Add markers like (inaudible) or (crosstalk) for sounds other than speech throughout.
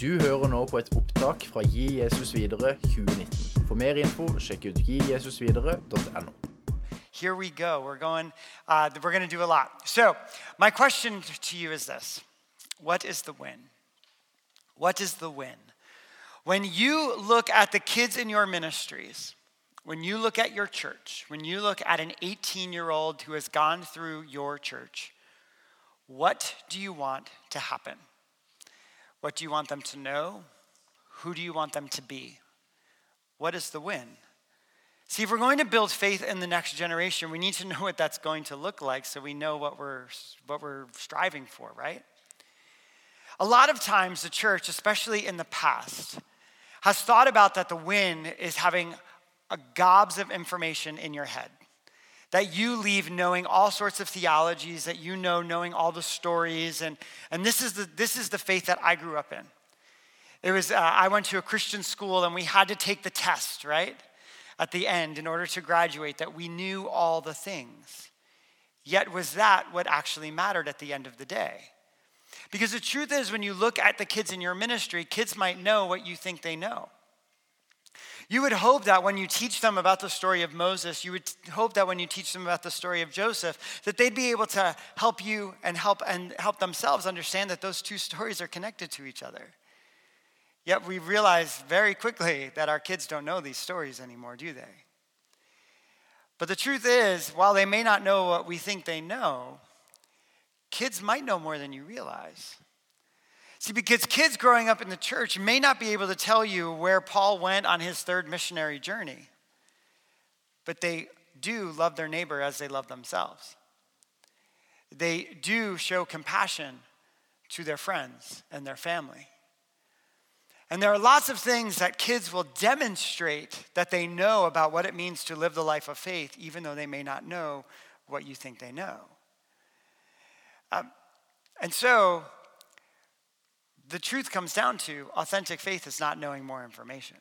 Du hører nå på et opptak fra Gi Jesus videre 2019. For mer info, sjekk ut gijesusvidere.no. Here we go. We're going, uh, we're going to do a lot. So, my question to you is this What is the win? What is the win? When you look at the kids in your ministries, when you look at your church, when you look at an 18 year old who has gone through your church, what do you want to happen? What do you want them to know? Who do you want them to be? What is the win? See, if we're going to build faith in the next generation, we need to know (laughs) what that's going to look like so we know what we're, what we're striving for, right? A lot of times, the church, especially in the past, has thought about that the win is having a gobs of information in your head. That you leave knowing all sorts of theologies, that you know knowing all the stories. And, and this, is the, this is the faith that I grew up in. It was, uh, I went to a Christian school and we had to take the test, right? At the end in order to graduate, that we knew all the things. Yet, was that what actually mattered at the end of the day? Because the truth is, when you look at the kids in your ministry, kids might know what you think they know. You would hope that when you teach them about the story of Moses, you would hope that when you teach them about the story of Joseph, that they'd be able to help you and help and help themselves understand that those two stories are connected to each other. Yet we realize very quickly that our kids don't know these stories anymore, do they? But the truth is, while they may not know what we think they know, kids might know more than you realize. See, because kids growing up in the church may not be able to tell you where Paul went on his third missionary journey, but they do love their neighbor as they love themselves. They do show compassion to their friends and their family. And there are lots of things that kids will demonstrate that they know about what it means to live the life of faith, even though they may not know what you think they know. Um, and so, the truth comes down to authentic faith is not knowing more information.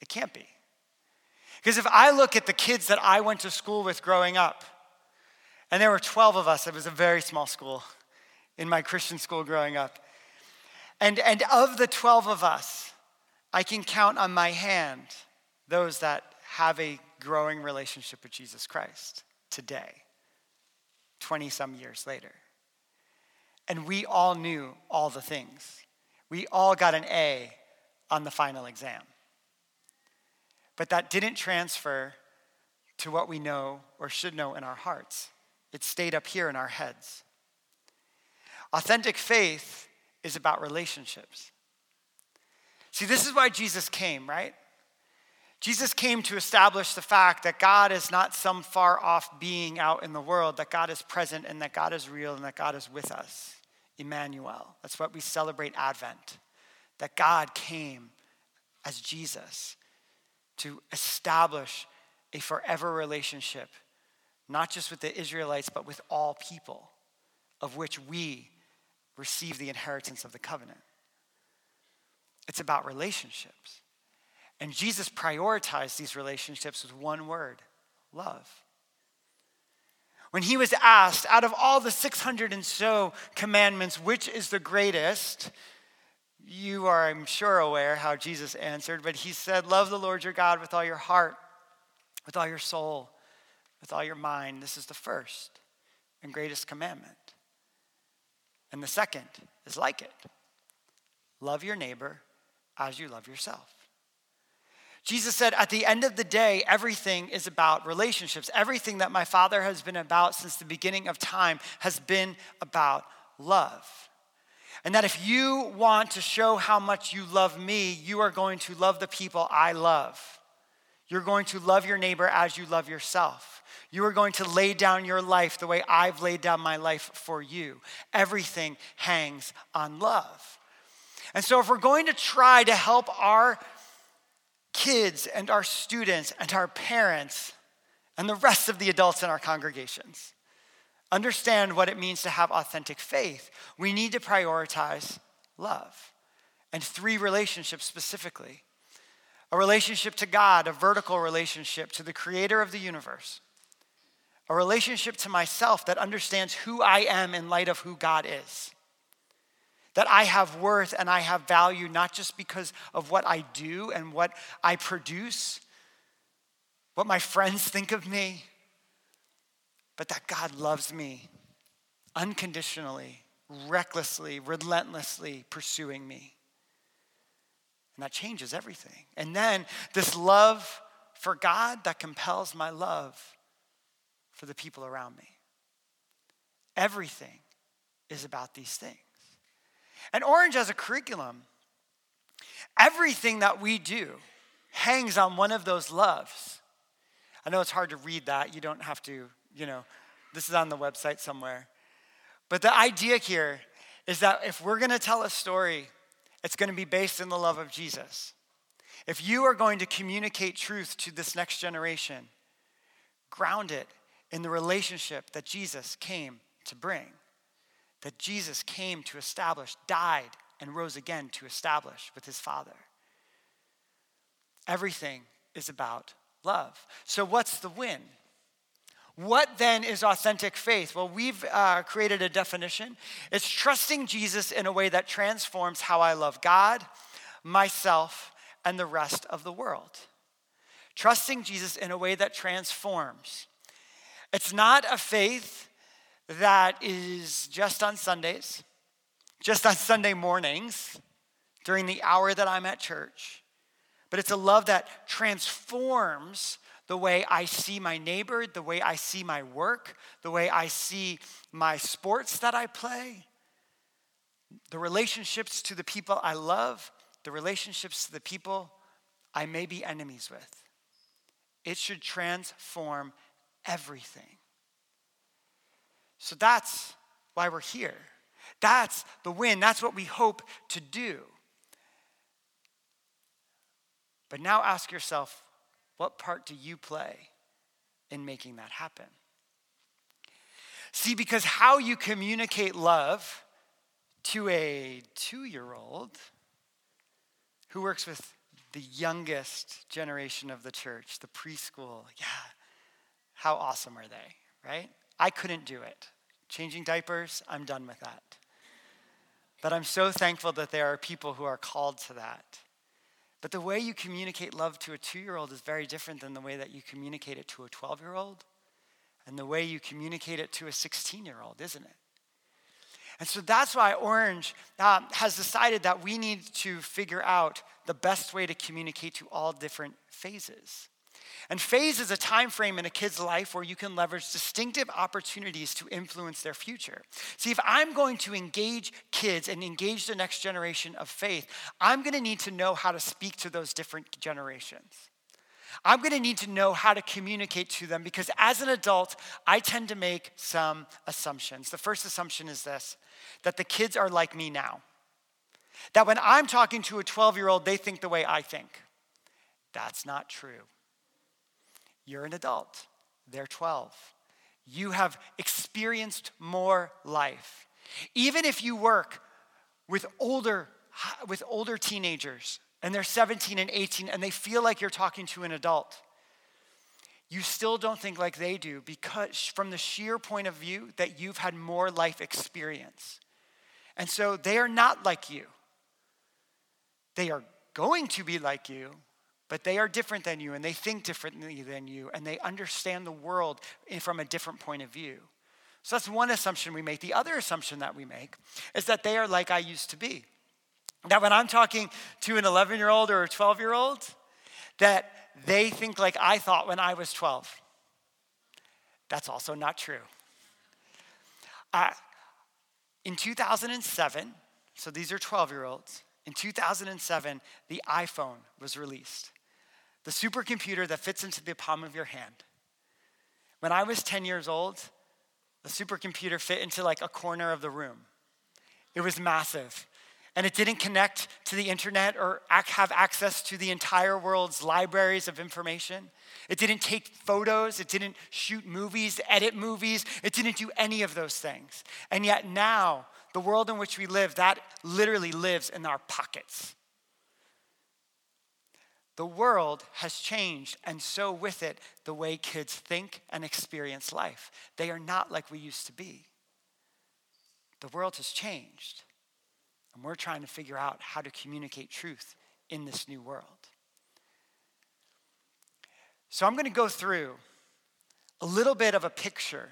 It can't be. Because if I look at the kids that I went to school with growing up, and there were 12 of us, it was a very small school in my Christian school growing up. And, and of the 12 of us, I can count on my hand those that have a growing relationship with Jesus Christ today, 20 some years later. And we all knew all the things. We all got an A on the final exam. But that didn't transfer to what we know or should know in our hearts. It stayed up here in our heads. Authentic faith is about relationships. See, this is why Jesus came, right? Jesus came to establish the fact that God is not some far off being out in the world, that God is present and that God is real and that God is with us. Emmanuel. That's what we celebrate Advent, that God came as Jesus to establish a forever relationship, not just with the Israelites, but with all people, of which we receive the inheritance of the covenant. It's about relationships. And Jesus prioritized these relationships with one word love when he was asked, out of all the 600 and so commandments, which is the greatest? You are, I'm sure, aware how Jesus answered, but he said, Love the Lord your God with all your heart, with all your soul, with all your mind. This is the first and greatest commandment. And the second is like it love your neighbor as you love yourself. Jesus said, at the end of the day, everything is about relationships. Everything that my Father has been about since the beginning of time has been about love. And that if you want to show how much you love me, you are going to love the people I love. You're going to love your neighbor as you love yourself. You are going to lay down your life the way I've laid down my life for you. Everything hangs on love. And so, if we're going to try to help our kids and our students and our parents and the rest of the adults in our congregations. Understand what it means to have authentic faith, we need to prioritize love and three relationships specifically. A relationship to God, a vertical relationship to the creator of the universe, a relationship to myself that understands who I am in light of who God is. That I have worth and I have value, not just because of what I do and what I produce, what my friends think of me, but that God loves me unconditionally, recklessly, relentlessly pursuing me. And that changes everything. And then this love for God that compels my love for the people around me. Everything is about these things. And Orange as a curriculum, everything that we do hangs on one of those loves. I know it's hard to read that. You don't have to, you know, this is on the website somewhere. But the idea here is that if we're going to tell a story, it's going to be based in the love of Jesus. If you are going to communicate truth to this next generation, ground it in the relationship that Jesus came to bring, that Jesus came to establish, died, and rose again to establish with his Father. Everything is about love. So, what's the win? What then is authentic faith? Well, we've uh, created a definition. It's trusting Jesus in a way that transforms how I love God, myself, and the rest of the world. Trusting Jesus in a way that transforms. It's not a faith that is just on Sundays, just on (laughs) Sunday mornings, during the hour that I'm at church, but it's a love that transforms the way I see my neighbor, the way I see my work, the way I see my sports that I play, the relationships to the people I love, the relationships to the people I may be enemies with. It should transform everything. So that's why we're here. That's the win. That's what we hope to do. But now ask yourself what part do you play in making that happen? See, because how you communicate love to a two year old who works with the youngest generation of the church, the preschool, yeah, how awesome are they, right? I couldn't do it. Changing diapers, I'm done with that. But I'm so thankful that there are people who are called to that. But the way you communicate love to a two year old is very different than the way that you communicate it to a 12 year old and the way you communicate it to a 16 year old, isn't it? And so that's why Orange um, has decided that we need to figure out the best way to communicate to all different phases. And phase is a time frame in a kid's life where you can leverage distinctive opportunities to influence their future. See, if I'm going to engage kids and engage the next generation of faith, I'm going to need to know how to speak to those different generations. I'm going to need to know how to communicate to them because as an adult, I tend to make some assumptions. The first assumption is this that the kids are like me now. That when I'm talking to a 12 year old, they think the way I think. That's not true. You're an adult, they're 12. You have experienced more life. Even if you work with older, with older teenagers and they're 17 and 18 and they feel like you're talking to an adult, you still don't think like they do because, from the sheer point of view, that you've had more life experience. And so they are not like you. They are going to be like you, but they are different than you and they think differently than you and they understand the world from a different point of view. So that's one assumption we make. The other assumption that we make is that they are like I used to be. That when I'm talking to an 11 year old or a 12 year old, that they think like I thought when I was 12. That's also not true. In 2007, so these are 12 year olds, in 2007, the iPhone was released the supercomputer that fits into the palm of your hand. When I was 10 years old, the supercomputer fit into like a corner of the room. It was massive. And it didn't connect to the internet or have access to the entire world's libraries of information. It didn't take photos. It didn't shoot movies, edit movies. It didn't do any of those things. And yet now, the world in which we live, that literally lives in our pockets. The world has changed, and so with it, the way kids think and experience life. They are not like we used to be. The world has changed. And we're trying to figure out how to communicate truth in this new world. So I'm going to go through a little bit of a picture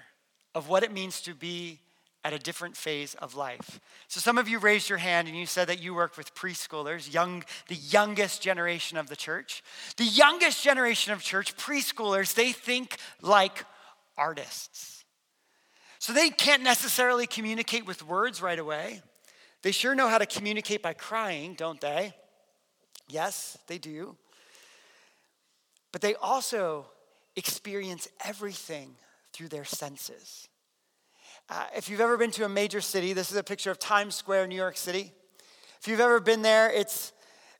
of what it means to be at a different phase of life. So some of you raised your hand and you said that you work with preschoolers, young the youngest generation of the church. The youngest generation of church, preschoolers, they think like artists. So they can't necessarily communicate with words right away. They sure know how to communicate by crying, don't they? Yes, they do. But they also experience everything through their senses. Uh, if you've ever been to a major city, this is a picture of Times Square, New York City. If you've ever been there, it's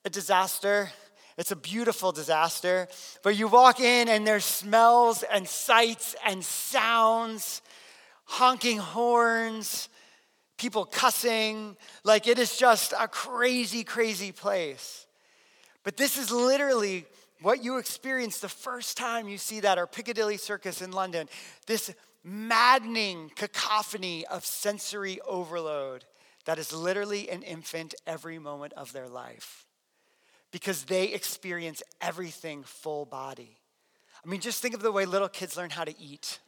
a disaster. It's a beautiful disaster. But you walk in and there's smells and sights and sounds, honking horns, people cussing. Like it is just a crazy, crazy place. But this is literally what you experience the first time you see that, or Piccadilly Circus in London. This maddening cacophony of sensory overload that is literally an infant every moment of their life because they experience everything full body. I mean, just think of the way little kids learn how to eat.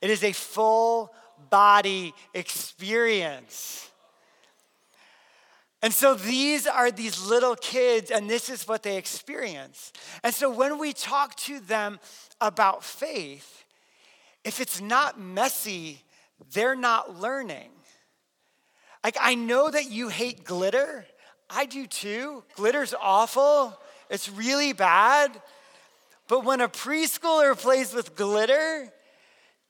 It is a full body experience. And so these are these little kids, and this is what they experience. And so when we talk to them about faith, if it's not messy, they're not learning. Like, I know that you hate glitter. I do too. Glitter's awful, it's really bad. But when a preschooler plays with glitter,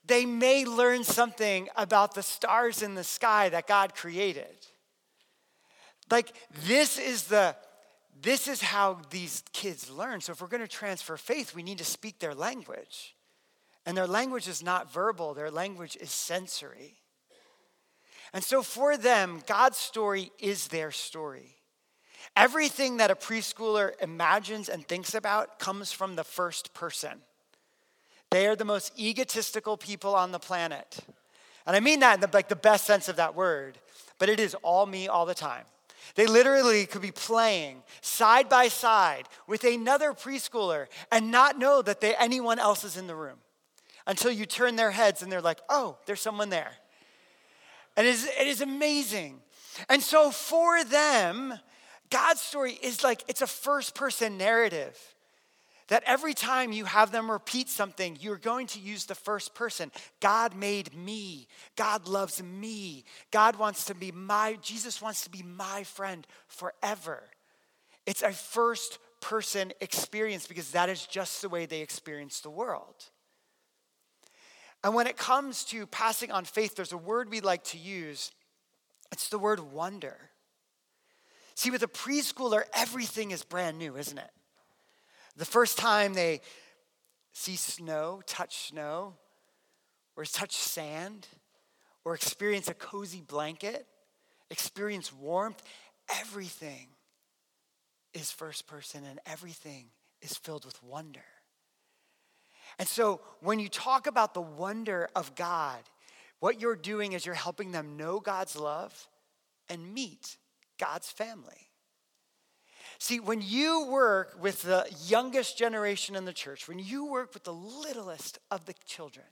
they may learn something about the stars in the sky that God created. Like this is the this is how these kids learn. So if we're going to transfer faith, we need to speak their language. And their language is not verbal, their language is sensory. And so for them, God's story is their story. Everything that a preschooler imagines and thinks about comes from the first person. They are the most egotistical people on the planet. And I mean that in the, like the best sense of that word, but it is all me all the time. They literally could be playing side by side with another preschooler and not know that they, anyone else is in the room until you turn their heads and they're like, oh, there's someone there. And it is, it is amazing. And so for them, God's story is like it's a first person narrative. That every time you have them repeat something, you're going to use the first person. God made me. God loves me. God wants to be my, Jesus wants to be my friend forever. It's a first person experience because that is just the way they experience the world. And when it comes to passing on faith, there's a word we like to use. It's the word wonder. See, with a preschooler, everything is brand new, isn't it? The first time they see snow, touch snow, or touch sand, or experience a cozy blanket, experience warmth, everything is first person and everything is filled with wonder. And so when you talk about the wonder of God, what you're doing is you're helping them know God's love and meet God's family. See, when you work with the youngest generation in the church, when you work with the littlest of the children,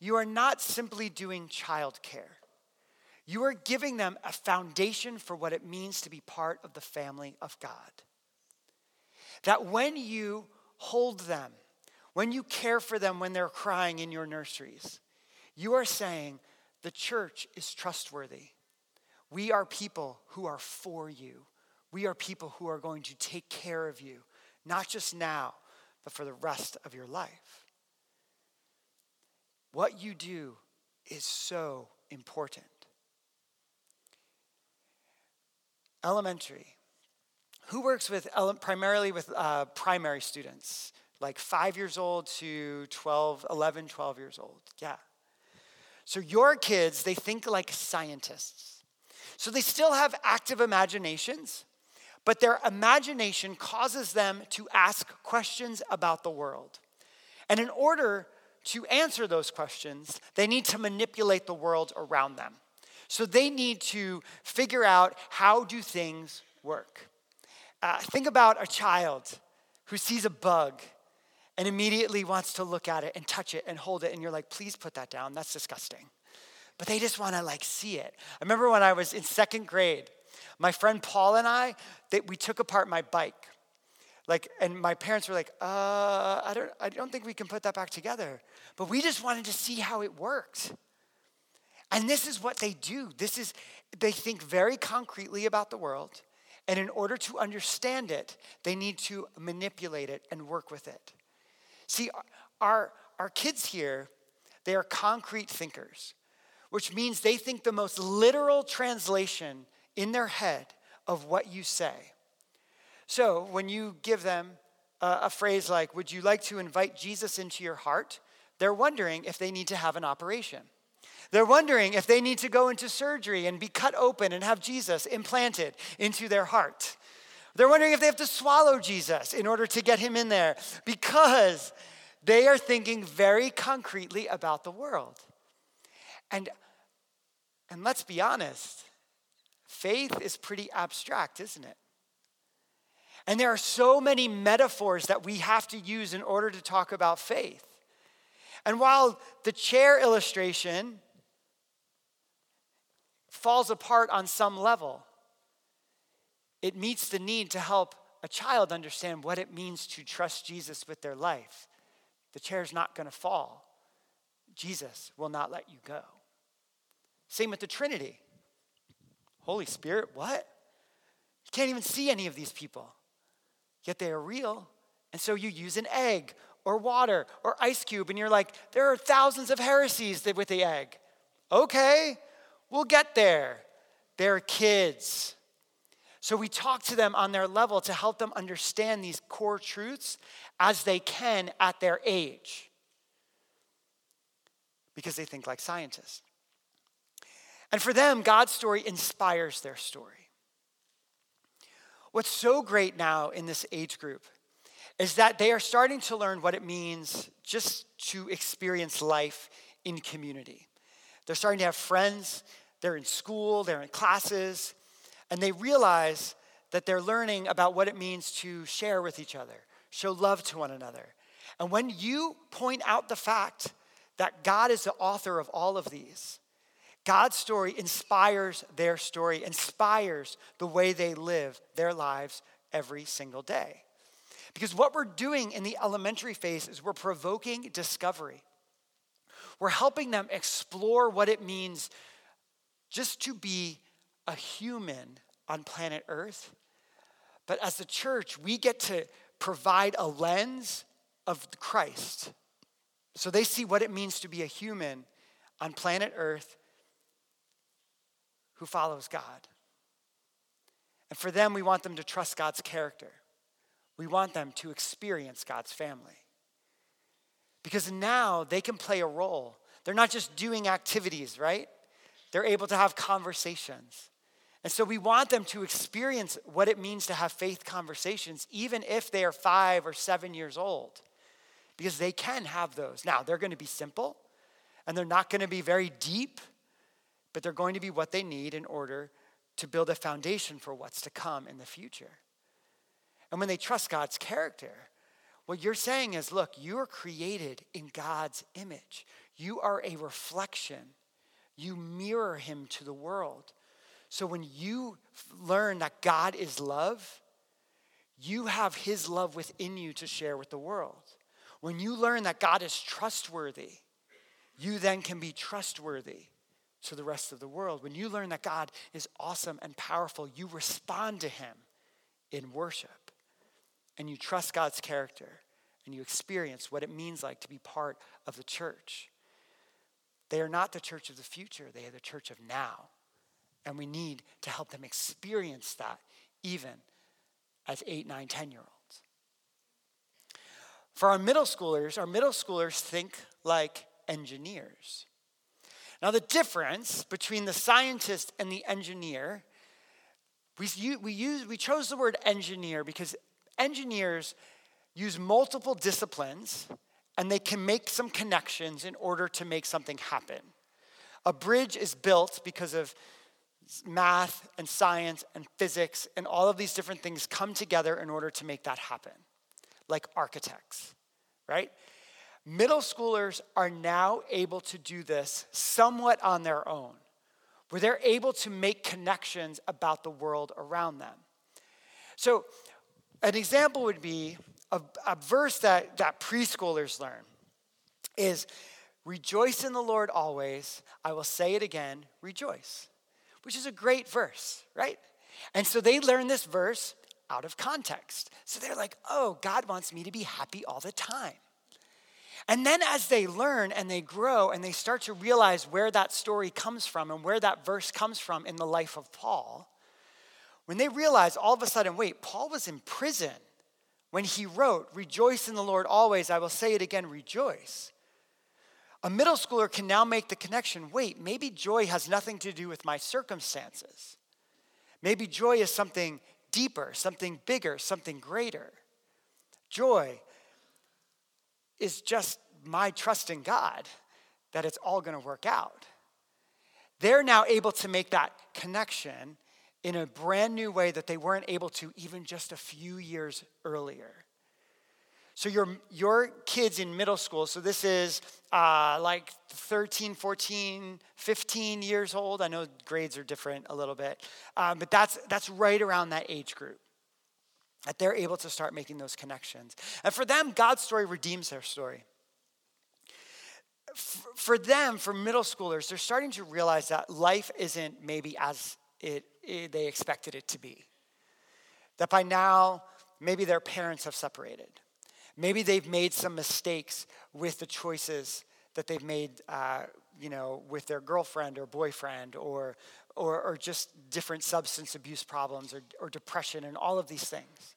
you are not simply doing childcare. You are giving them a foundation for what it means to be part of the family of God. That when you hold them when you care for them when they're crying in your nurseries, you are saying the church is trustworthy. We are people who are for you. We are people who are going to take care of you, not just now, but for the rest of your life. What you do is so important. Elementary. Who works with primarily with uh, primary students? Like five years old to 12, 11, 12 years old. Yeah. So your kids, they think like scientists. So they still have active imaginations, but their imagination causes them to ask questions about the world. And in order to answer those questions, they need to manipulate the world around them. So they need to figure out how do things work. Uh, think about a child who sees a bug and immediately wants to look at it and touch it and hold it, and you're like, please put that down. That's disgusting. But they just want to like see it. I remember when I was in second grade, my friend Paul and I, they, we took apart my bike. Like, and my parents were like, uh, I don't, I don't think we can put that back together. But we just wanted to see how it worked. And this is what they do. This is, they think very concretely about the world. And in order to understand it, they need to manipulate it and work with it. See, our, our kids here, they are concrete thinkers, which means they think the most literal translation in their head of what you say. So when you give them a, a phrase like, Would you like to invite Jesus into your heart? They're wondering if they need to have an operation. They're wondering if they need to go into surgery and be cut open and have Jesus implanted into their heart. They're wondering if they have to swallow Jesus in order to get him in there because they are thinking very concretely about the world. And, and let's be honest, faith is pretty abstract, isn't it? And there are so many metaphors that we have to use in order to talk about faith. And while the chair illustration falls apart on some level, it meets the need to help a child understand what it means to trust Jesus with their life. The chair's not going to fall. Jesus will not let you go. Same with the Trinity. Holy Spirit, what? You can't even see any of these people, yet they are real. And so you use an egg or water or ice cube, and you're like, there are thousands of heresies with the egg. Okay, we'll get there. They're kids. So we talk to them on their level to help them understand these core truths as they can at their age because they think like scientists. And for them, God's story inspires their story. What's so great now in this age group is that they are starting to learn what it means just to experience life in community. They're starting to have friends, they're in school, they're in classes, and they realize that they're learning about what it means to share with each other, show love to one another. And when you point out the fact that God is the author of all of these, God's story inspires their story, inspires the way they live their lives every single day. Because what we're doing in the elementary phase is we're provoking discovery. We're helping them explore what it means just to be a human on planet Earth. But as the church, we get to provide a lens of Christ. So they see what it means to be a human on planet Earth who follows God. And for them, we want them to trust God's character. We want them to experience God's family. Because now they can play a role. They're not just doing activities, right? They're able to have conversations. And so we want them to experience what it means to have faith conversations, even if they are five or seven years old, because they can have those. Now, they're going to be simple and they're not going to be very deep, but they're going to be what they need in order to build a foundation for what's to come in the future. And when they trust God's character, what you're saying is look, you are created in God's image, you are a reflection you mirror him to the world. So when you learn that God is love, you have his love within you to share with the world. When you learn that God is trustworthy, you then can be trustworthy to the rest of the world. When you learn that God is awesome and powerful, you respond to him in worship. And you trust God's character and you experience what it means like to be part of the church. They are not the church of the future, they are the church of now. And we need to help them experience that even as eight, nine, 10 year olds. For our middle schoolers, our middle schoolers think like engineers. Now, the difference between the scientist and the engineer, we, we, use, we chose the word engineer because engineers use multiple disciplines and they can make some connections in order to make something happen. A bridge is built because of math and science and physics and all of these different things come together in order to make that happen, like architects, right? Middle schoolers are now able to do this somewhat on their own, where they're able to make connections about the world around them. So, an example would be a, a verse that, that preschoolers learn is rejoice in the Lord always. I will say it again, rejoice, which is a great verse, right? And so they learn this verse out of context. So they're like, oh, God wants me to be happy all the time. And then as they learn and they grow and they start to realize where that story comes from and where that verse comes from in the life of Paul, when they realize all of a sudden, wait, Paul was in prison when he wrote, Rejoice in the Lord always, I will say it again, rejoice. A middle schooler can now make the connection wait, maybe joy has nothing to do with my circumstances. Maybe joy is something deeper, something bigger, something greater. Joy is just my trust in God that it's all going to work out. They're now able to make that connection in a brand new way that they weren't able to even just a few years earlier. So your, your kids in middle school, so this is uh, like 13, 14, 15 years old. I know grades are different a little bit, um, but that's, that's right around that age group that they're able to start making those connections. And for them, God's story redeems their story. For them, for middle schoolers, they're starting to realize that life isn't maybe as it, it, they expected it to be. That by now, maybe their parents have separated. Maybe they've made some mistakes with the choices that they've made, uh, you know, with their girlfriend or boyfriend or, or, or just different substance abuse problems or, or depression and all of these things.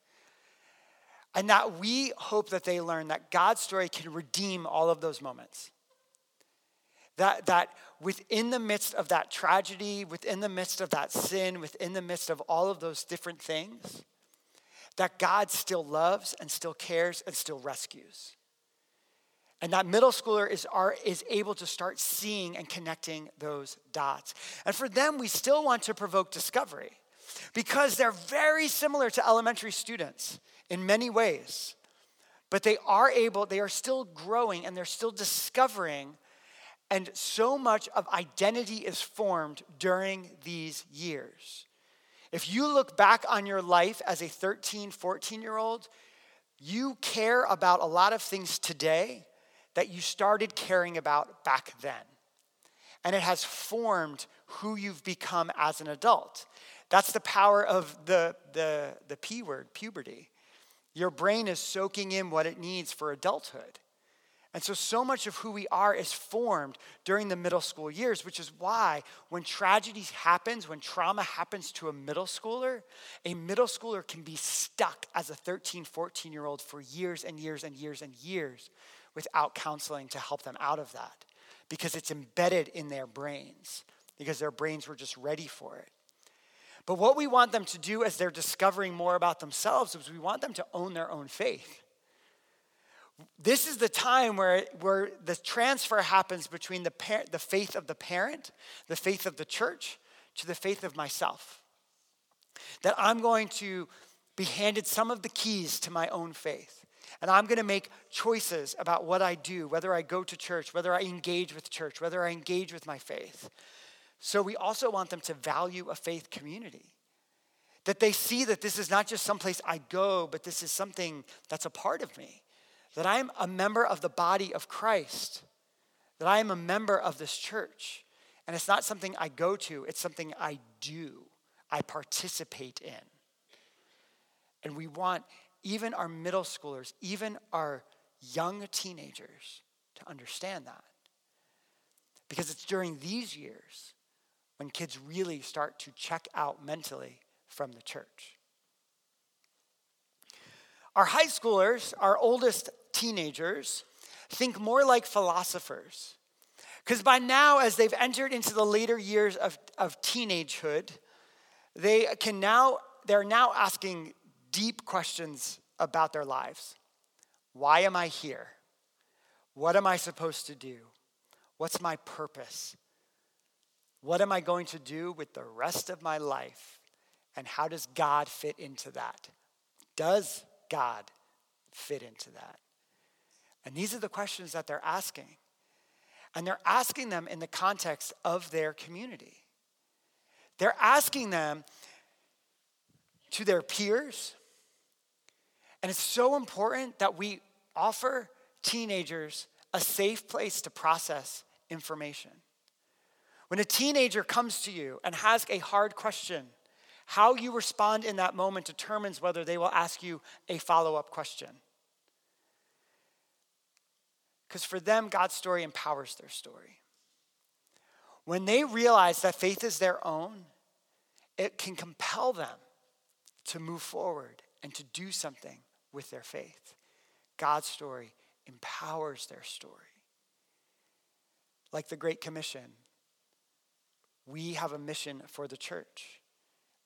And that we hope that they learn that God's story can redeem all of those moments. That, that within the midst of that tragedy, within the midst of that sin, within the midst of all of those different things, that God still loves and still cares and still rescues. And that middle schooler is, are, is able to start seeing and connecting those dots. And for them, we still want to provoke discovery because they're very similar to elementary students in many ways. But they are able, they are still growing and they're still discovering and so much of identity is formed during these years. If you look back on your life as a 13, 14 year old, you care about a lot of things today that you started caring about back then. And it has formed who you've become as an adult. That's the power of the, the, the P word, puberty. Your brain is soaking in what it needs for adulthood. And so, so much of who we are is formed during the middle school years, which is why when tragedy happens, when trauma happens to a middle schooler, a middle schooler can be stuck as a 13, 14 year old for years and years and years and years without counseling to help them out of that because it's embedded in their brains, because their brains were just ready for it. But what we want them to do as they're discovering more about themselves is we want them to own their own faith. This is the time where, where the transfer happens between the, par- the faith of the parent, the faith of the church, to the faith of myself. That I'm going to be handed some of the keys to my own faith. And I'm going to make choices about what I do, whether I go to church, whether I engage with church, whether I engage with my faith. So we also want them to value a faith community. That they see that this is not just someplace I go, but this is something that's a part of me that I am a member of the body of Christ, that I am a member of this church. And it's not something I go to, it's something I do, I participate in. And we want even our middle schoolers, even our young teenagers to understand that. Because it's during these years when kids really start to check out mentally from the church. Our high schoolers, our oldest teenagers think more like philosophers. Because by now, as they've entered into the later years of, of teenagehood, they can now, they're now asking deep questions about their lives. Why am I here? What am I supposed to do? What's my purpose? What am I going to do with the rest of my life? And how does God fit into that? Does God fit into that? And these are the questions that they're asking. And they're asking them in the context of their community. They're asking them to their peers. And it's so important that we offer teenagers a safe place to process information. When a teenager comes to you and has a hard question, how you respond in that moment determines whether they will ask you a follow up question. Because for them, God's story empowers their story. When they realize that faith is their own, it can compel them to move forward and to do something with their faith. God's story empowers their story. Like the Great Commission, we have a mission for the church.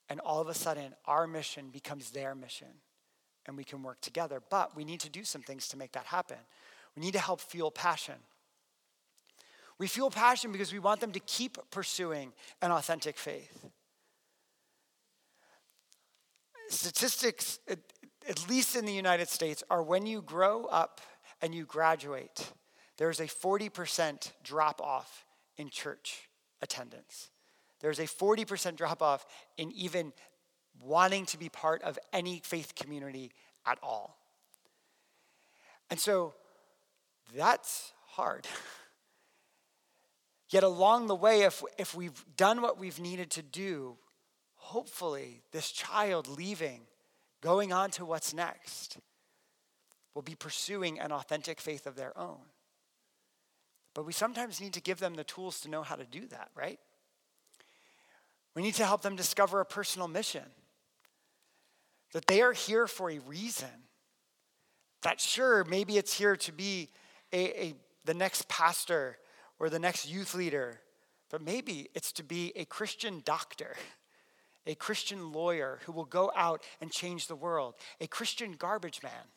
And all of a sudden, our mission becomes their mission. And we can work together. But we need to do some things to make that happen. We need to help fuel passion. We fuel passion because we want them to keep pursuing an authentic faith. Statistics, at least in the United States, are when you grow up and you graduate, there's a 40% drop off in church attendance. There's a 40% drop off in even wanting to be part of any faith community at all. And so that's hard. Yet along the way, if, if we've done what we've needed to do, hopefully this child leaving, going on to what's next, will be pursuing an authentic faith of their own. But we sometimes need to give them the tools to know how to do that, right? We need to help them discover a personal mission. That they are here for a reason. That sure, maybe it's here to be a, a, the next pastor or the next youth leader, but maybe it's to be a Christian doctor, (laughs) a Christian lawyer who will go out and change the world, a Christian garbage man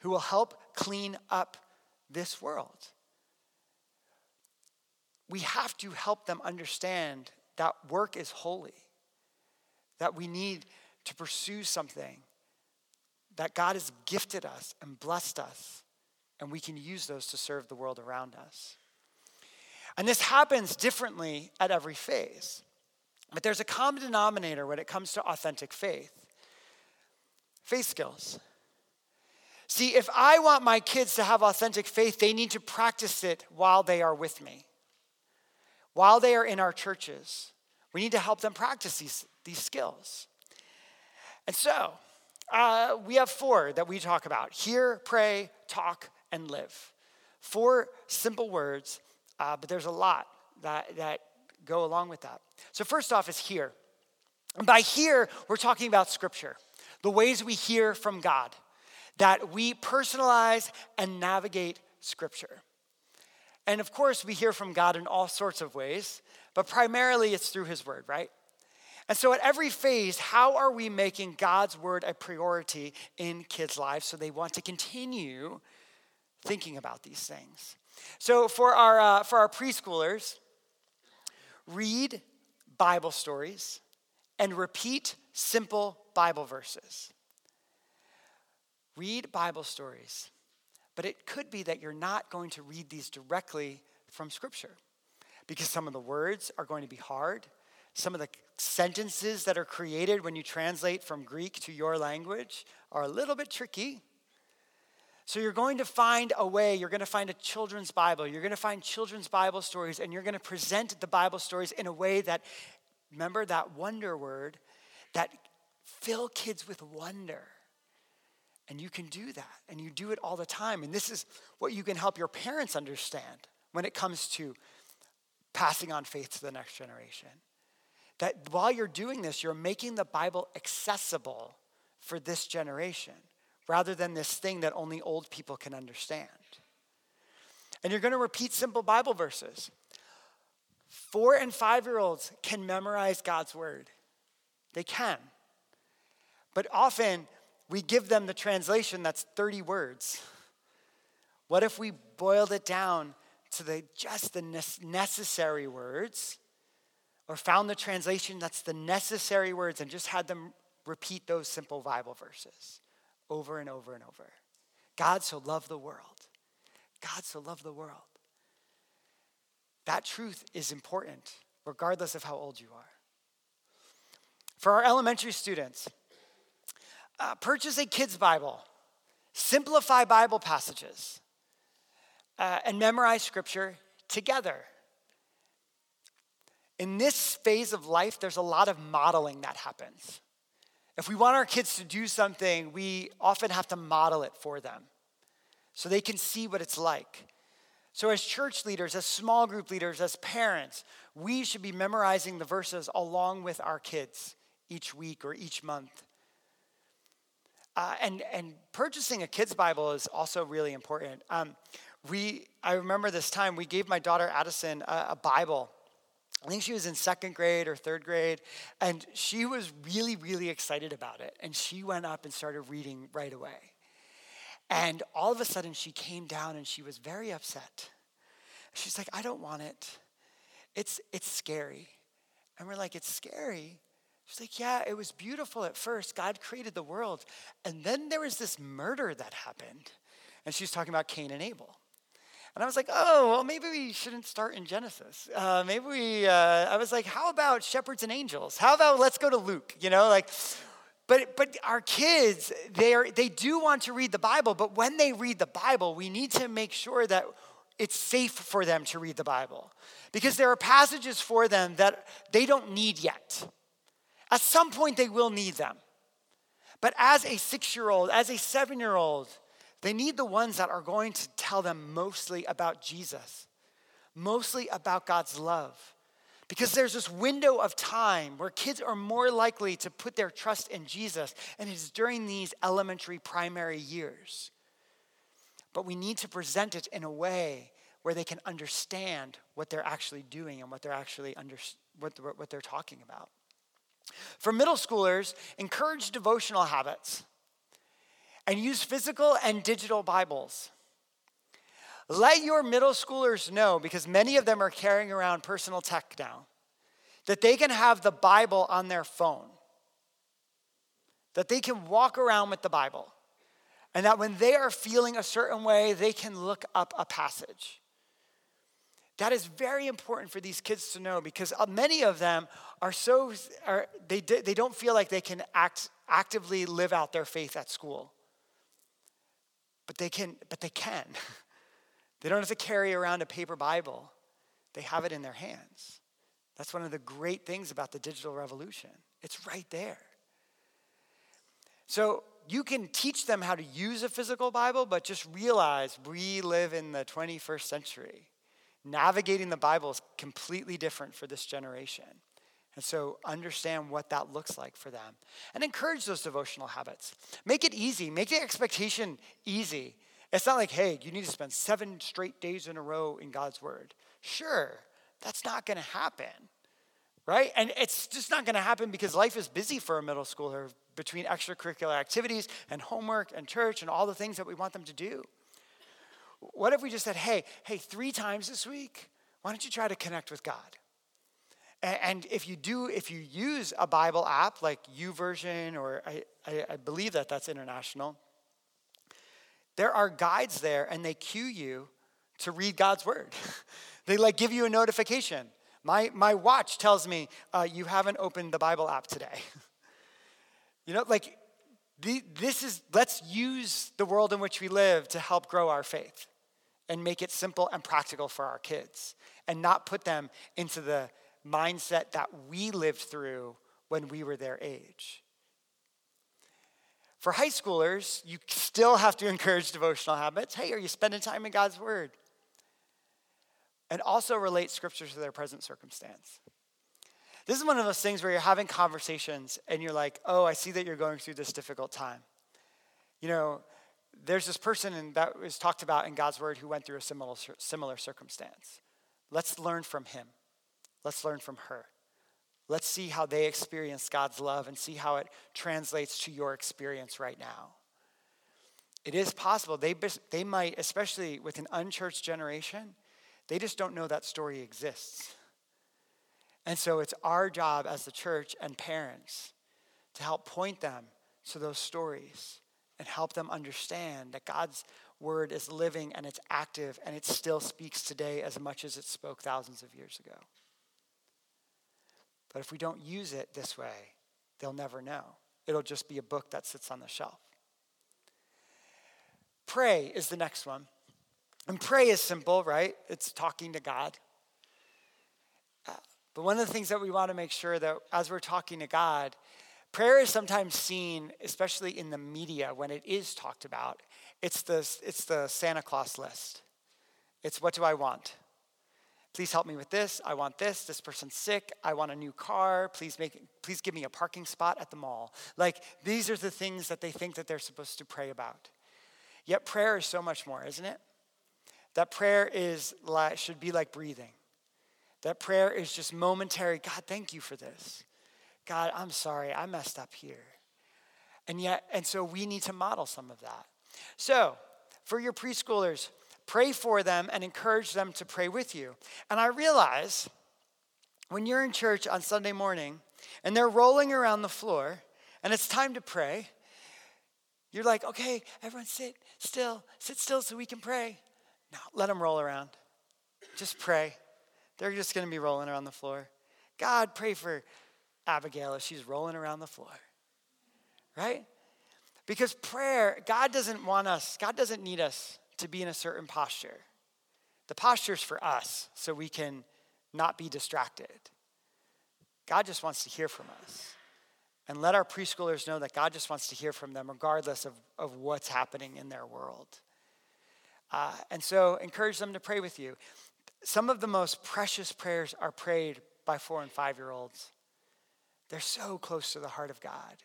who will help clean up this world. We have to help them understand that work is holy, that we need to pursue something, that God has gifted us and blessed us, and we can use those to serve the world around us. And this happens differently at every phase. But there's a common denominator when it comes to authentic faith faith skills. See, if I want my kids to have authentic faith, they need to practice it while they are with me, while they are in our churches. We need to help them practice these, these skills. And so, uh, we have four that we talk about hear, pray, talk, and live. Four simple words, uh, but there's a lot that, that go along with that. So, first off, is hear. And by hear, we're talking about scripture, the ways we hear from God that we personalize and navigate Scripture. And of course, we hear from God in all sorts of ways, but primarily it's through His Word, right? And so at every phase, how are we making God's Word a priority in kids' lives so they want to continue thinking about these things? So for our, uh, for our preschoolers, read Bible stories and repeat simple Bible verses. Read Bible stories. But it could be that you're not going to read these directly from Scripture because some of the words are going to be hard. Some of the sentences that are created when you translate from Greek to your language are a little bit tricky. So you're going to find a way, you're going to find a children's Bible, you're going to find children's Bible stories, and you're going to present the Bible stories in a way that, remember that wonder word, that fill kids with wonder. And you can do that, and you do it all the time. And this is what you can help your parents understand when it comes to passing on faith to the next generation. That while you're doing this, you're making the Bible accessible for this generation rather than this thing that only old people can understand. And you're going to repeat simple Bible verses. Four and five year olds can memorize God's word, they can. But often, we give them the translation that's 30 words. What if we boiled it down to the, just the necessary words or found the translation that's the necessary words and just had them repeat those simple Bible verses over and over and over. God so loved the world. God so loved the world. That truth is important, regardless of how old you are. For our elementary students, uh, purchase a kid's Bible, simplify Bible passages, uh, and memorize scripture together. In this phase of life, there's a lot of modeling that happens. If we want our kids to do something, we often have to model it for them so they can see what it's like. So, as church leaders, as small group leaders, as parents, we should be memorizing the verses along with our kids each week or each month. Uh, and, and purchasing a kid's Bible is also really important. Um, we, I remember this time we gave my daughter Addison a, a Bible I think she was in second grade or third grade, and she was really, really excited about it. And she went up and started reading right away. And all of a sudden, she came down and she was very upset. She's like, I don't want it. It's, it's scary. And we're like, It's scary? She's like, Yeah, it was beautiful at first. God created the world. And then there was this murder that happened. And she's talking about Cain and Abel. And I was like, oh, well, maybe we shouldn't start in Genesis. Uh, maybe we, uh, I was like, how about shepherds and angels? How about let's go to Luke? You know, like, but, but our kids, they, are, they do want to read the Bible, but when they read the Bible, we need to make sure that it's safe for them to read the Bible. Because there are passages for them that they don't need yet. At some point, they will need them. But as a six year old, as a seven year old, they need the ones that are going to tell them mostly about Jesus, mostly about God's love. Because there's this window of time where kids are more likely to put their trust in Jesus, and it's during these elementary primary years. But we need to present it in a way where they can understand what they're actually doing and what they're actually under, what, what they're talking about. For middle schoolers, encourage devotional habits and use physical and digital Bibles. Let your middle schoolers know, because many of them are carrying around personal tech now, that they can have the Bible on their phone, that they can walk around with the Bible, and that when they are feeling a certain way, they can look up a passage. That is very important for these kids to know because uh, many of them are so, are, they, they don't feel like they can act, actively live out their faith at school. But they can but they can (laughs) they don't have to carry around a paper bible. They have it in their hands. That's one of the great things about the digital revolution. It's right there. So you can teach them how to use a physical bible but just realize we live in the 21st century. Navigating the bible is completely different for this generation. And so understand what that looks like for them. And encourage those devotional habits. Make it easy, make the expectation easy. It's not like, hey, you need to spend seven straight days in a row in God's word. Sure, that's not going to happen, right? And it's just not going to happen because life is busy for a middle schooler between extracurricular activities and homework and church and all the things that we want them to do. What if we just said, hey, hey, three times this week, why don't you try to connect with God? And if you do, if you use a Bible app like YouVersion, or I, I, I believe that that's international, there are guides there and they cue you to read God's word. (laughs) they like give you a notification. My, my watch tells me uh, you haven't opened the Bible app today. (laughs) you know, like the, this is, let's use the world in which we live to help grow our faith and make it simple and practical for our kids and not put them into the mindset that we lived through when we were their age. For high schoolers, you still have to encourage devotional habits. Hey, are you spending time in God's Word? And also relate scripture to their present circumstance. This is one of those things where you're having conversations and you're like, oh, I see that you're going through this difficult time. You know, there's this person that was talked about in God's Word who went through a similar, similar circumstance. Let's learn from him. Let's learn from her. Let's see how they experience God's love and see how it translates to your experience right now. It is possible. They, they might, especially with an unchurched generation, they just don't know that story exists. And so it's our job as the church and parents to help point them to those stories and help them understand that God's word is living and it's active and it still speaks today as much as it spoke thousands of years ago. But if we don't use it this way, they'll never know. It'll just be a book that sits on the shelf. Pray is the next one. And pray is simple, right? It's talking to God. Uh, but one of the things that we want to make sure that as we're talking to God, prayer is sometimes seen, especially in the media when it is talked about, it's the, it's the Santa Claus list. It's what do I want? Please help me with this. I want this. This person's sick. I want a new car. Please make please give me a parking spot at the mall. Like these are the things that they think that they're supposed to pray about. Yet prayer is so much more, isn't it? That prayer is like, should be like breathing. That prayer is just momentary. God, thank you for this. God, I'm sorry. I messed up here. And yet and so we need to model some of that. So, for your preschoolers, pray for them and encourage them to pray with you. And I realize when you're in church on Sunday morning and they're rolling around the floor and it's time to pray, you're like, okay, everyone sit still, sit still so we can pray. No, let them roll around. Just pray. They're just going to be rolling around the floor. God, pray for Abigail she's rolling around the floor. Right? Because prayer, God doesn't want us, God doesn't need us to be in a certain posture. The posture is for us so we can not be distracted. God just wants to hear from us. And let our preschoolers know that God just wants to hear from them regardless of, of what's happening in their world. Uh, and so encourage them to pray with you. Some of the most precious prayers are prayed by four and five year olds. They're so close to the heart of God.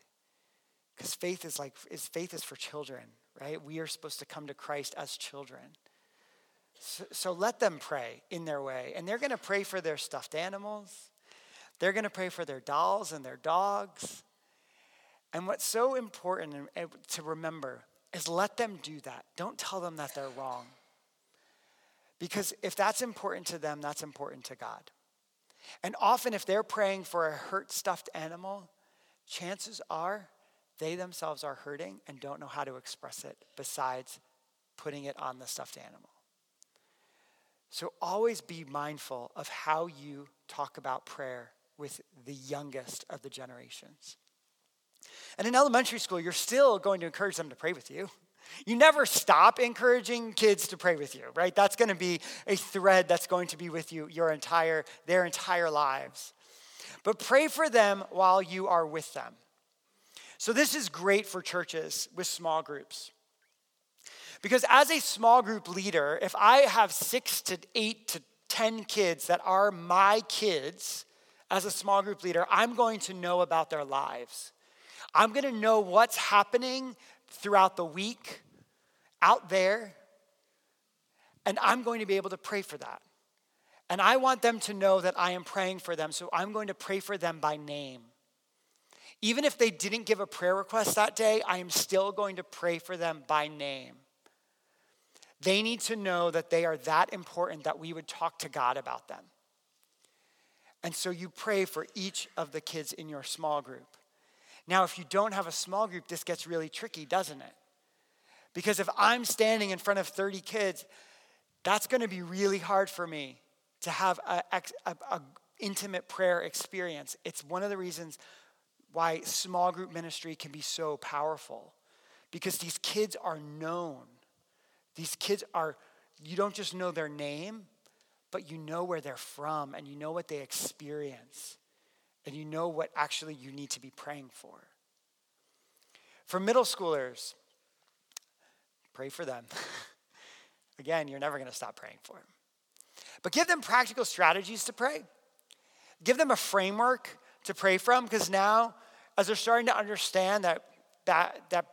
Because faith is like is faith is for children, right? We are supposed to come to Christ as children. So, so let them pray in their way. And they're going to pray for their stuffed animals. They're going to pray for their dolls and their dogs. And what's so important to remember is let them do that. Don't tell them that they're wrong. Because if that's important to them, that's important to God. And often, if they're praying for a hurt stuffed animal, chances are they themselves are hurting and don't know how to express it besides putting it on the stuffed animal. So always be mindful of how you talk about prayer with the youngest of the generations. And in elementary school, you're still going to encourage them to pray with you. You never stop encouraging kids to pray with you, right? That's going to be a thread that's going to be with you your entire their entire lives. But pray for them while you are with them. So, this is great for churches with small groups. Because as a small group leader, if I have six to eight to 10 kids that are my kids as a small group leader, I'm going to know about their lives. I'm going to know what's happening throughout the week out there, and I'm going to be able to pray for that. And I want them to know that I am praying for them, so I'm going to pray for them by name. Even if they didn't give a prayer request that day, I am still going to pray for them by name. They need to know that they are that important that we would talk to God about them. And so you pray for each of the kids in your small group. Now, if you don't have a small group, this gets really tricky, doesn't it? Because if I'm standing in front of 30 kids, that's going to be really hard for me to have an intimate prayer experience. It's one of the reasons why small group ministry can be so powerful because these kids are known. These kids are, you don't just know their name, but you know where they're from and you know what they experience and you know what actually you need to be praying for. For middle schoolers, pray for them. (laughs) Again, you're never going to stop praying for them. But give them practical strategies to pray. Give them a framework to pray from because now as they're starting to understand that, that, that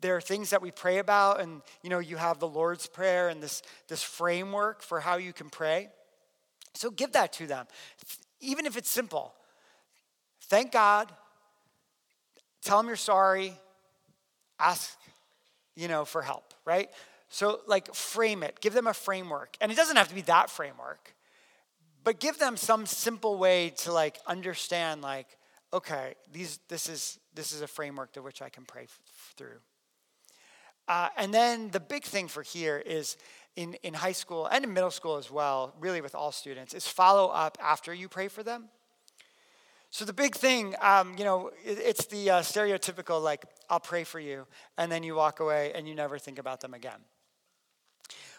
there are things that we pray about, and you know, you have the Lord's Prayer and this, this framework for how you can pray. So give that to them, even if it's simple. Thank God, tell them you're sorry, ask, you know, for help, right? So, like, frame it, give them a framework. And it doesn't have to be that framework, but give them some simple way to like understand like okay these this is this is a framework to which i can pray f- through. Uh, and then the big thing for here is in, in high school and in middle school as well really with all students is follow up after you pray for them. So the big thing um, you know it, it's the uh, stereotypical like i'll pray for you and then you walk away and you never think about them again.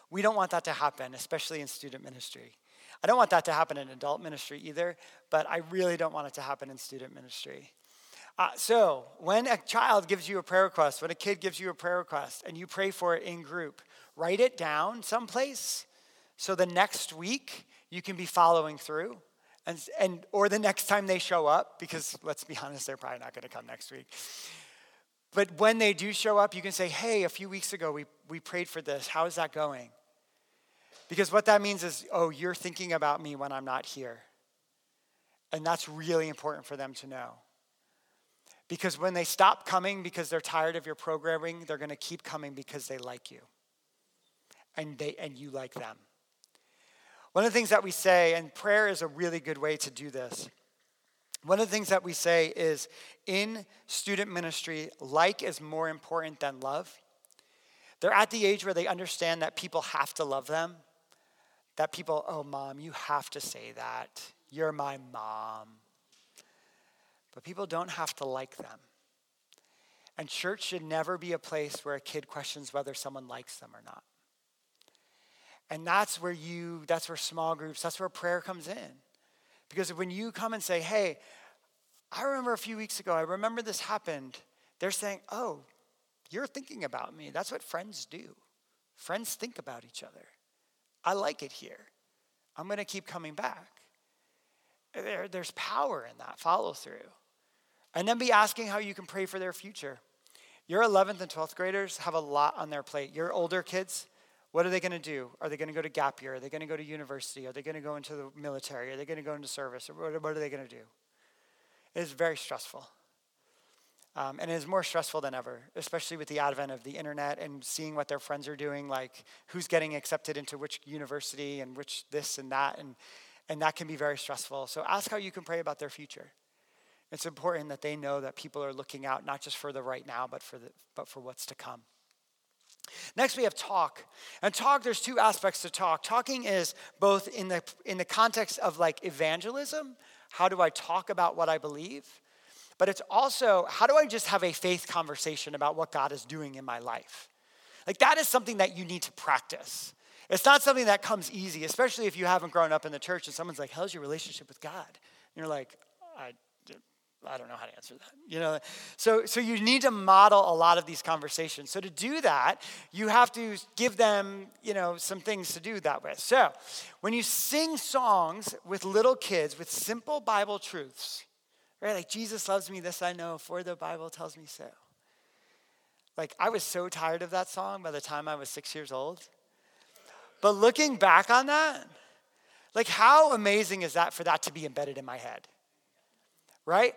We don't want that to happen especially in student ministry I don't want that to happen in adult ministry either, but I really don't want it to happen in student ministry. Uh, so, when a child gives you a prayer request, when a kid gives you a prayer request, and you pray for it in group, write it down someplace so the next week you can be following through. And, and, or the next time they show up, because let's be honest, they're probably not going to come next week. But when they do show up, you can say, hey, a few weeks ago we, we prayed for this. How is that going? Because what that means is, oh, you're thinking about me when I'm not here. And that's really important for them to know. Because when they stop coming because they're tired of your programming, they're going to keep coming because they like you. And they and you like them. One of the things that we say and prayer is a really good way to do this. One of the things that we say is in student ministry, like is more important than love. They're at the age where they understand that people have to love them that people, oh, mom, you have to say that. You're my mom. But people don't have to like them. And church should never be a place where a kid questions whether someone likes them or not. And that's where you, that's where small groups, that's where prayer comes in. Because when you come and say, hey, I remember a few weeks ago, I remember this happened, they're saying, oh, you're thinking about me. That's what friends do. Friends think about each other. I like it here. I'm going to keep coming back. There, there's power in that follow through. And then be asking how you can pray for their future. Your 11th and 12th graders have a lot on their plate. Your older kids, what are they going to do? Are they going to go to gap year? Are they going to go to university? Are they going to go into the military? Are they going to go into service? What are they going to do? It is very stressful. Um, and it is more stressful than ever, especially with the advent of the internet and seeing what their friends are doing, like who's getting accepted into which university and which this and that. And, and that can be very stressful. So ask how you can pray about their future. It's important that they know that people are looking out not just for the right now, but for, the, but for what's to come. Next, we have talk. And talk, there's two aspects to talk. Talking is both in the, in the context of like evangelism how do I talk about what I believe? But it's also how do I just have a faith conversation about what God is doing in my life? Like that is something that you need to practice. It's not something that comes easy, especially if you haven't grown up in the church and someone's like, How's your relationship with God? And you're like, I, I don't know how to answer that. You know, so so you need to model a lot of these conversations. So to do that, you have to give them, you know, some things to do that with. So when you sing songs with little kids with simple Bible truths, Right? Like, Jesus loves me, this I know, for the Bible tells me so. Like, I was so tired of that song by the time I was six years old. But looking back on that, like, how amazing is that for that to be embedded in my head? Right?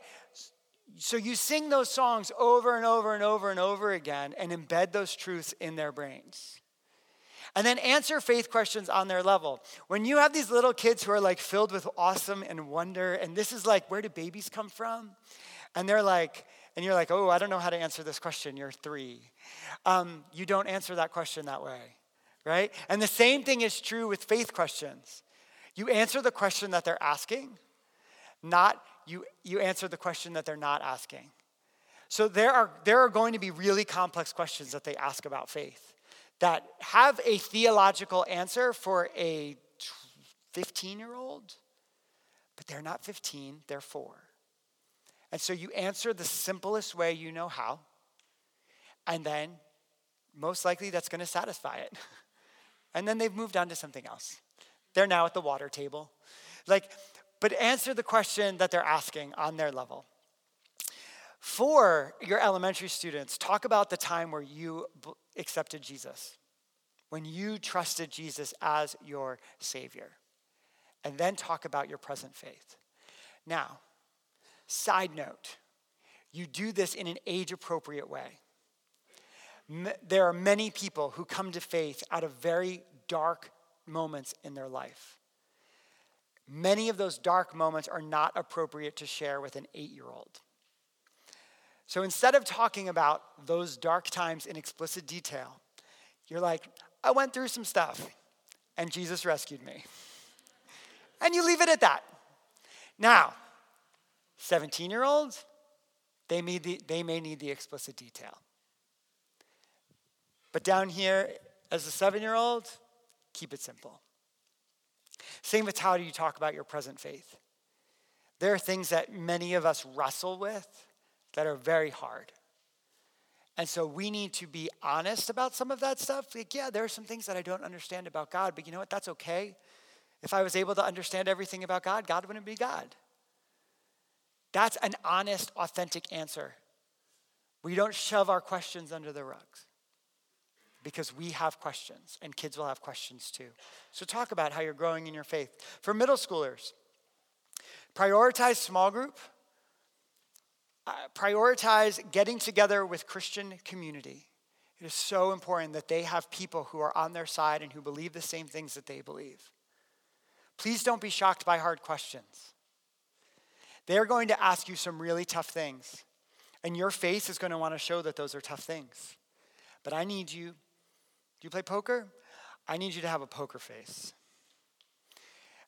So you sing those songs over and over and over and over again and embed those truths in their brains and then answer faith questions on their level. When you have these little kids who are like filled with awesome and wonder, and this is like, where do babies come from? And they're like, and you're like, oh, I don't know how to answer this question. You're three. Um, you don't answer that question that way, right? And the same thing is true with faith questions. You answer the question that they're asking, not you, you answer the question that they're not asking. So there are, there are going to be really complex questions that they ask about faith that have a theological answer for a 15 year old, but they're not 15, they're four. And so you answer the simplest way you know how, and then most likely that's going to satisfy it. (laughs) and then they've moved on to something else. They're now at the water table. Like, but answer the question that they're asking on their level. For your elementary students, talk about the time where you accepted Jesus, when you trusted Jesus as your Savior. And then talk about your present faith. Now, side note, you do this in an age appropriate way. There are many people who come to faith out of very dark moments in their life. many of those dark moments are not appropriate to share with an eight year old. So instead of talking about those dark times in explicit detail, you're like, I went through some stuff and Jesus rescued me. And you leave it at that. Now, 17 year olds, they may, the, they may need the explicit detail. But down here, as a seven year old, keep it simple. Same with how do you talk about your present faith. There are things that many of us wrestle with that are very hard. And so we need to be honest about some of that stuff. Like, yeah, there are some things that I don't understand about God, but you know what? That's okay. If I was able to understand everything about God, God wouldn't be God. That's an honest, authentic answer. We don't shove our questions under the rugs because we have questions and kids will have questions too. So, talk about how you're growing in your faith. For middle schoolers, prioritize small group, Uh, prioritize getting together with Christian community. It is so important that they have people who are on their side and who believe the same things that they believe. Please don't be shocked by hard questions. They're going to ask you some really tough things, and your face is going to want to show that those are tough things. But I need you do you play poker? I need you to have a poker face.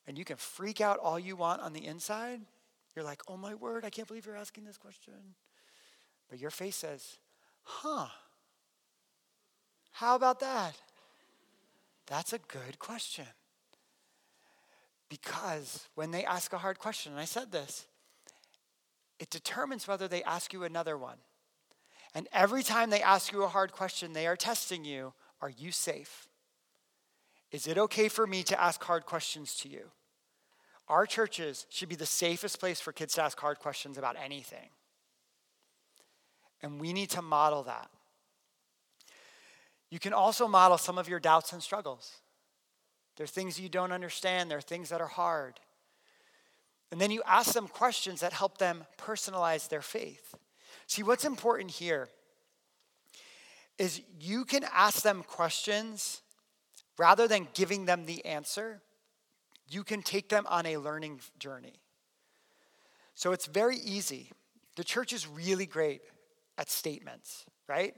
And you can freak out all you want on the inside. You're like, oh my word, I can't believe you're asking this question. But your face says, huh, how about that? That's a good question. Because when they ask a hard question, and I said this, it determines whether they ask you another one. And every time they ask you a hard question, they are testing you are you safe? Is it okay for me to ask hard questions to you? Our churches should be the safest place for kids to ask hard questions about anything. And we need to model that. You can also model some of your doubts and struggles. There are things you don't understand, there are things that are hard. And then you ask them questions that help them personalize their faith. See, what's important here is you can ask them questions rather than giving them the answer, you can take them on a learning journey. So it's very easy. The church is really great at statements, right?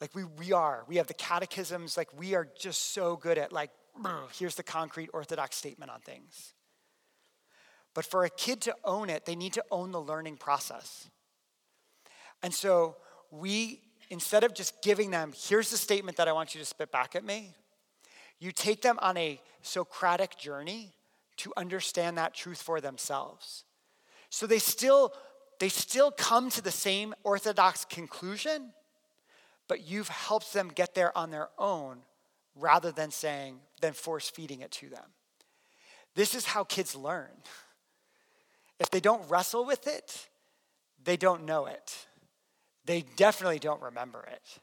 Like we, we are. We have the catechisms, like we are just so good at like, here's the concrete orthodox statement on things. But for a kid to own it, they need to own the learning process. And so we instead of just giving them, here's the statement that I want you to spit back at me, you take them on a Socratic journey to understand that truth for themselves. So they still they still come to the same orthodox conclusion, but you've helped them get there on their own rather than saying than force feeding it to them. This is how kids learn. If they don't wrestle with it, they don't know it they definitely don't remember it.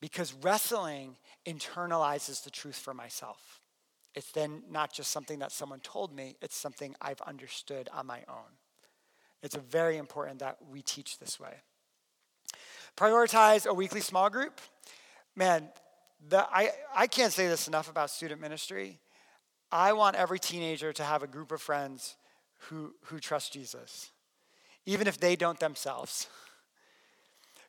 Because wrestling internalizes the truth for myself. It's then not just something that someone told me, it's something I've understood on my own. It's very important that we teach this way. Prioritize a weekly small group. Man, the, I, I can't say this enough about student ministry. I want every teenager to have a group of friends who, who trust Jesus, even if they don't themselves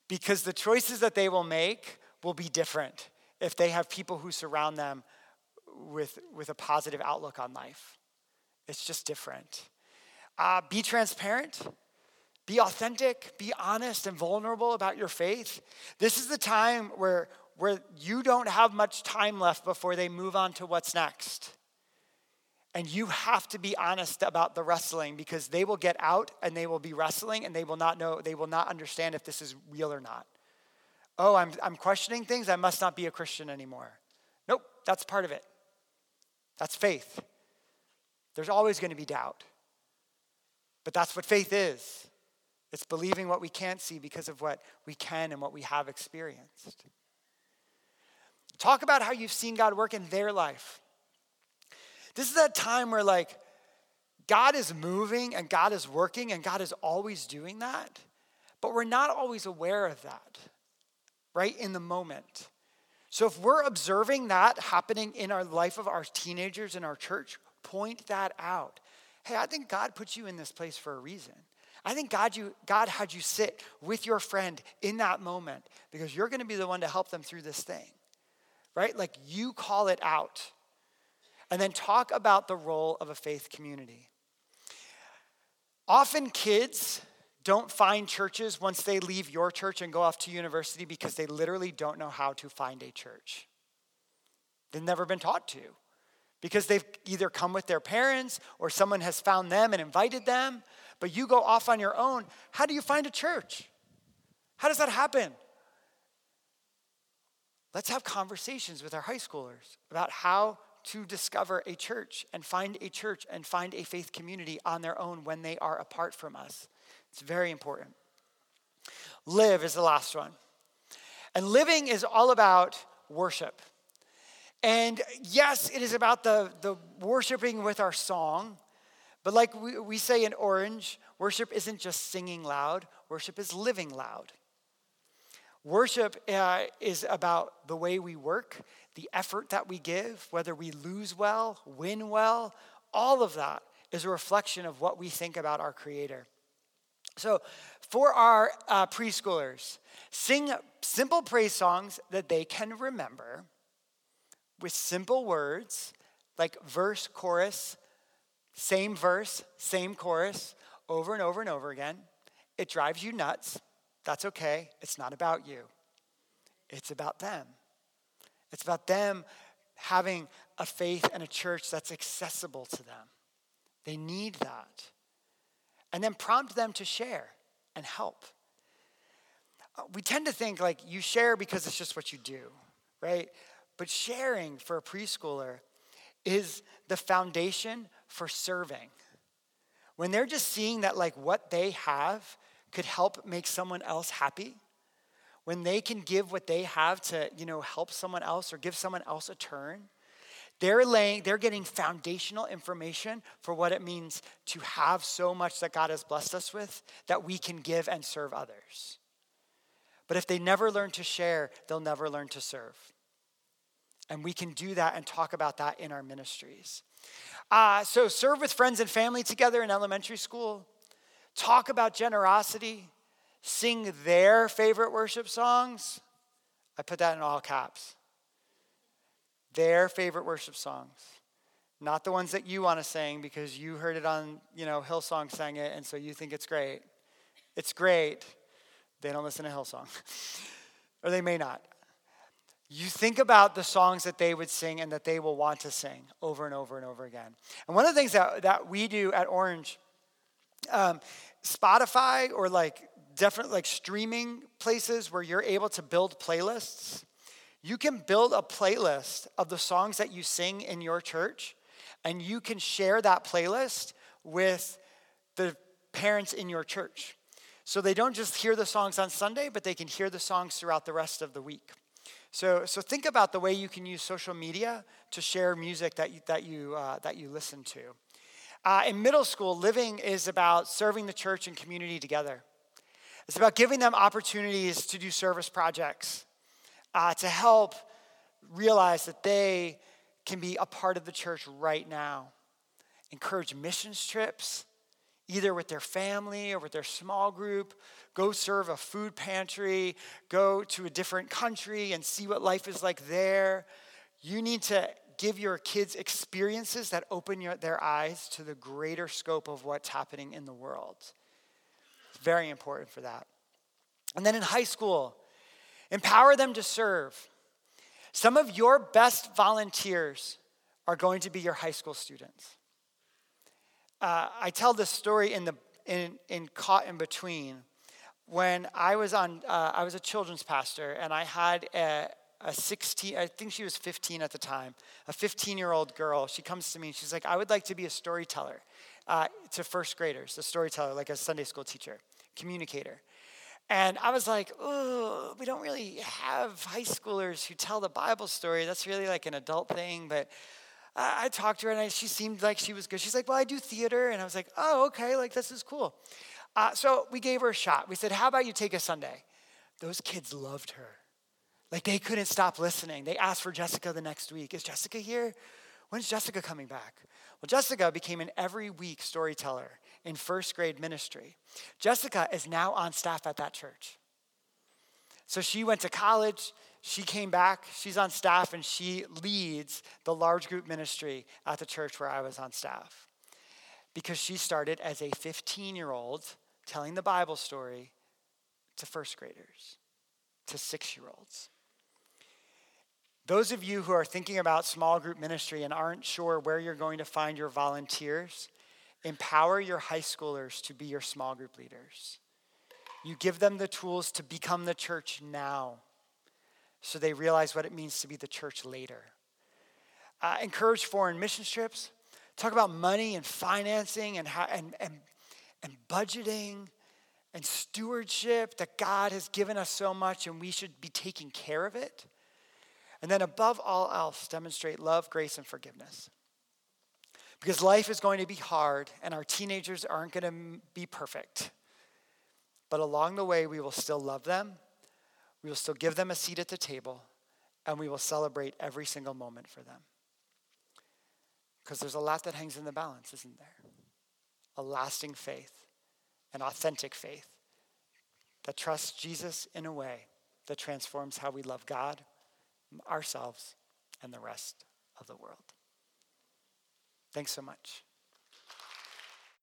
because the choices that they will make will be different if they have people who surround them with, with a positive outlook on life. It's just different. Uh, be transparent, be authentic, be honest and vulnerable about your faith. This is the time where, where you don't have much time left before they move on to what's next. And you have to be honest about the wrestling because they will get out and they will be wrestling and they will not know, they will not understand if this is real or not. Oh, I'm, I'm questioning things. I must not be a Christian anymore. Nope, that's part of it. That's faith. There's always going to be doubt. But that's what faith is it's believing what we can't see because of what we can and what we have experienced. Talk about how you've seen God work in their life. This is that time where, like, God is moving and God is working and God is always doing that, but we're not always aware of that, right? In the moment. So if we're observing that happening in our life of our teenagers in our church, point that out. Hey, I think God put you in this place for a reason. I think God, you, God had you sit with your friend in that moment because you're going to be the one to help them through this thing, right? Like you call it out. And then talk about the role of a faith community. Often kids don't find churches once they leave your church and go off to university because they literally don't know how to find a church. They've never been taught to because they've either come with their parents or someone has found them and invited them, but you go off on your own. How do you find a church? How does that happen? Let's have conversations with our high schoolers about how to discover a church and find a church and find a faith community on their own when they are apart from us. It's very important. Live is the last one. And living is all about worship. And yes, it is about the, the worshiping with our song. But like we, we say in Orange, worship isn't just singing loud, worship is living loud. Worship uh, is about the way we work, the effort that we give, whether we lose well, win well, all of that is a reflection of what we think about our Creator. So, for our uh, preschoolers, sing simple praise songs that they can remember with simple words like verse, chorus, same verse, same chorus, over and over and over again. It drives you nuts. That's okay. It's not about you, it's about them. It's about them having a faith and a church that's accessible to them. They need that. And then prompt them to share and help. Uh, we tend to think like you share because it's just what you do, right? But sharing for a preschooler is the foundation for serving. When they're just seeing that, like, what they have could help make someone else happy, when they can give what they have to, you know, help someone else or give someone else a turn, they're laying, they're getting foundational information for what it means to have so much that God has blessed us with that we can give and serve others. But if they never learn to share, they'll never learn to serve. And we can do that and talk about that in our ministries. Uh, so, serve with friends and family together in elementary school. Talk about generosity. Sing their favorite worship songs. I put that in all caps. Their favorite worship songs. Not the ones that you want to sing because you heard it on, you know, Hillsong sang it and so you think it's great. It's great. They don't listen to Hillsong. (laughs) or they may not you think about the songs that they would sing and that they will want to sing over and over and over again. And one of the things that, that we do at Orange, um, Spotify or like different like streaming places where you're able to build playlists, you can build a playlist of the songs that you sing in your church, and you can share that playlist with the parents in your church. So they don't just hear the songs on Sunday, but they can hear the songs throughout the rest of the week. So, so think about the way you can use social media to share music that you, that you, uh, that you listen to. Uh, in middle school, living is about serving the church and community together. It's about giving them opportunities to do service projects, uh, to help realize that they can be a part of the church right now. Encourage missions trips, either with their family or with their small group. Go serve a food pantry, go to a different country and see what life is like there. You need to give your kids experiences that open your, their eyes to the greater scope of what's happening in the world. It's very important for that. And then in high school, empower them to serve. Some of your best volunteers are going to be your high school students. Uh, I tell this story in the in, in caught in between when I was on uh, I was a children's pastor and I had a, a 16 I think she was 15 at the time a 15 year old girl she comes to me and she's like I would like to be a storyteller uh, to first graders a storyteller like a Sunday school teacher communicator and I was like, oh, we don't really have high schoolers who tell the Bible story. That's really like an adult thing. But I, talked to her and I, she seemed like she was good. She's like, well, I do theater. And I was like, oh, okay, like this is cool. Uh, so we gave her a shot. We said, how about you take a Sunday? Those kids loved her. Like they couldn't stop listening. They asked for Jessica the next week. Is Jessica here? When's Jessica coming back? Well, Jessica became an every week storyteller in first grade ministry. Jessica is now on staff at that church. So she went to college, she came back, she's on staff, and she leads the large group ministry at the church where I was on staff. Because she started as a 15 year old telling the Bible story to first graders, to six year olds. Those of you who are thinking about small group ministry and aren't sure where you're going to find your volunteers, empower your high schoolers to be your small group leaders. You give them the tools to become the church now so they realize what it means to be the church later. Uh, encourage foreign mission trips. Talk about money and financing and, how, and, and, and budgeting and stewardship that God has given us so much and we should be taking care of it. And then, above all else, demonstrate love, grace, and forgiveness. Because life is going to be hard, and our teenagers aren't going to be perfect. But along the way, we will still love them, we will still give them a seat at the table, and we will celebrate every single moment for them. Because there's a lot that hangs in the balance, isn't there? A lasting faith, an authentic faith that trusts Jesus in a way that transforms how we love God ourselves and the rest of the world. Thanks so much.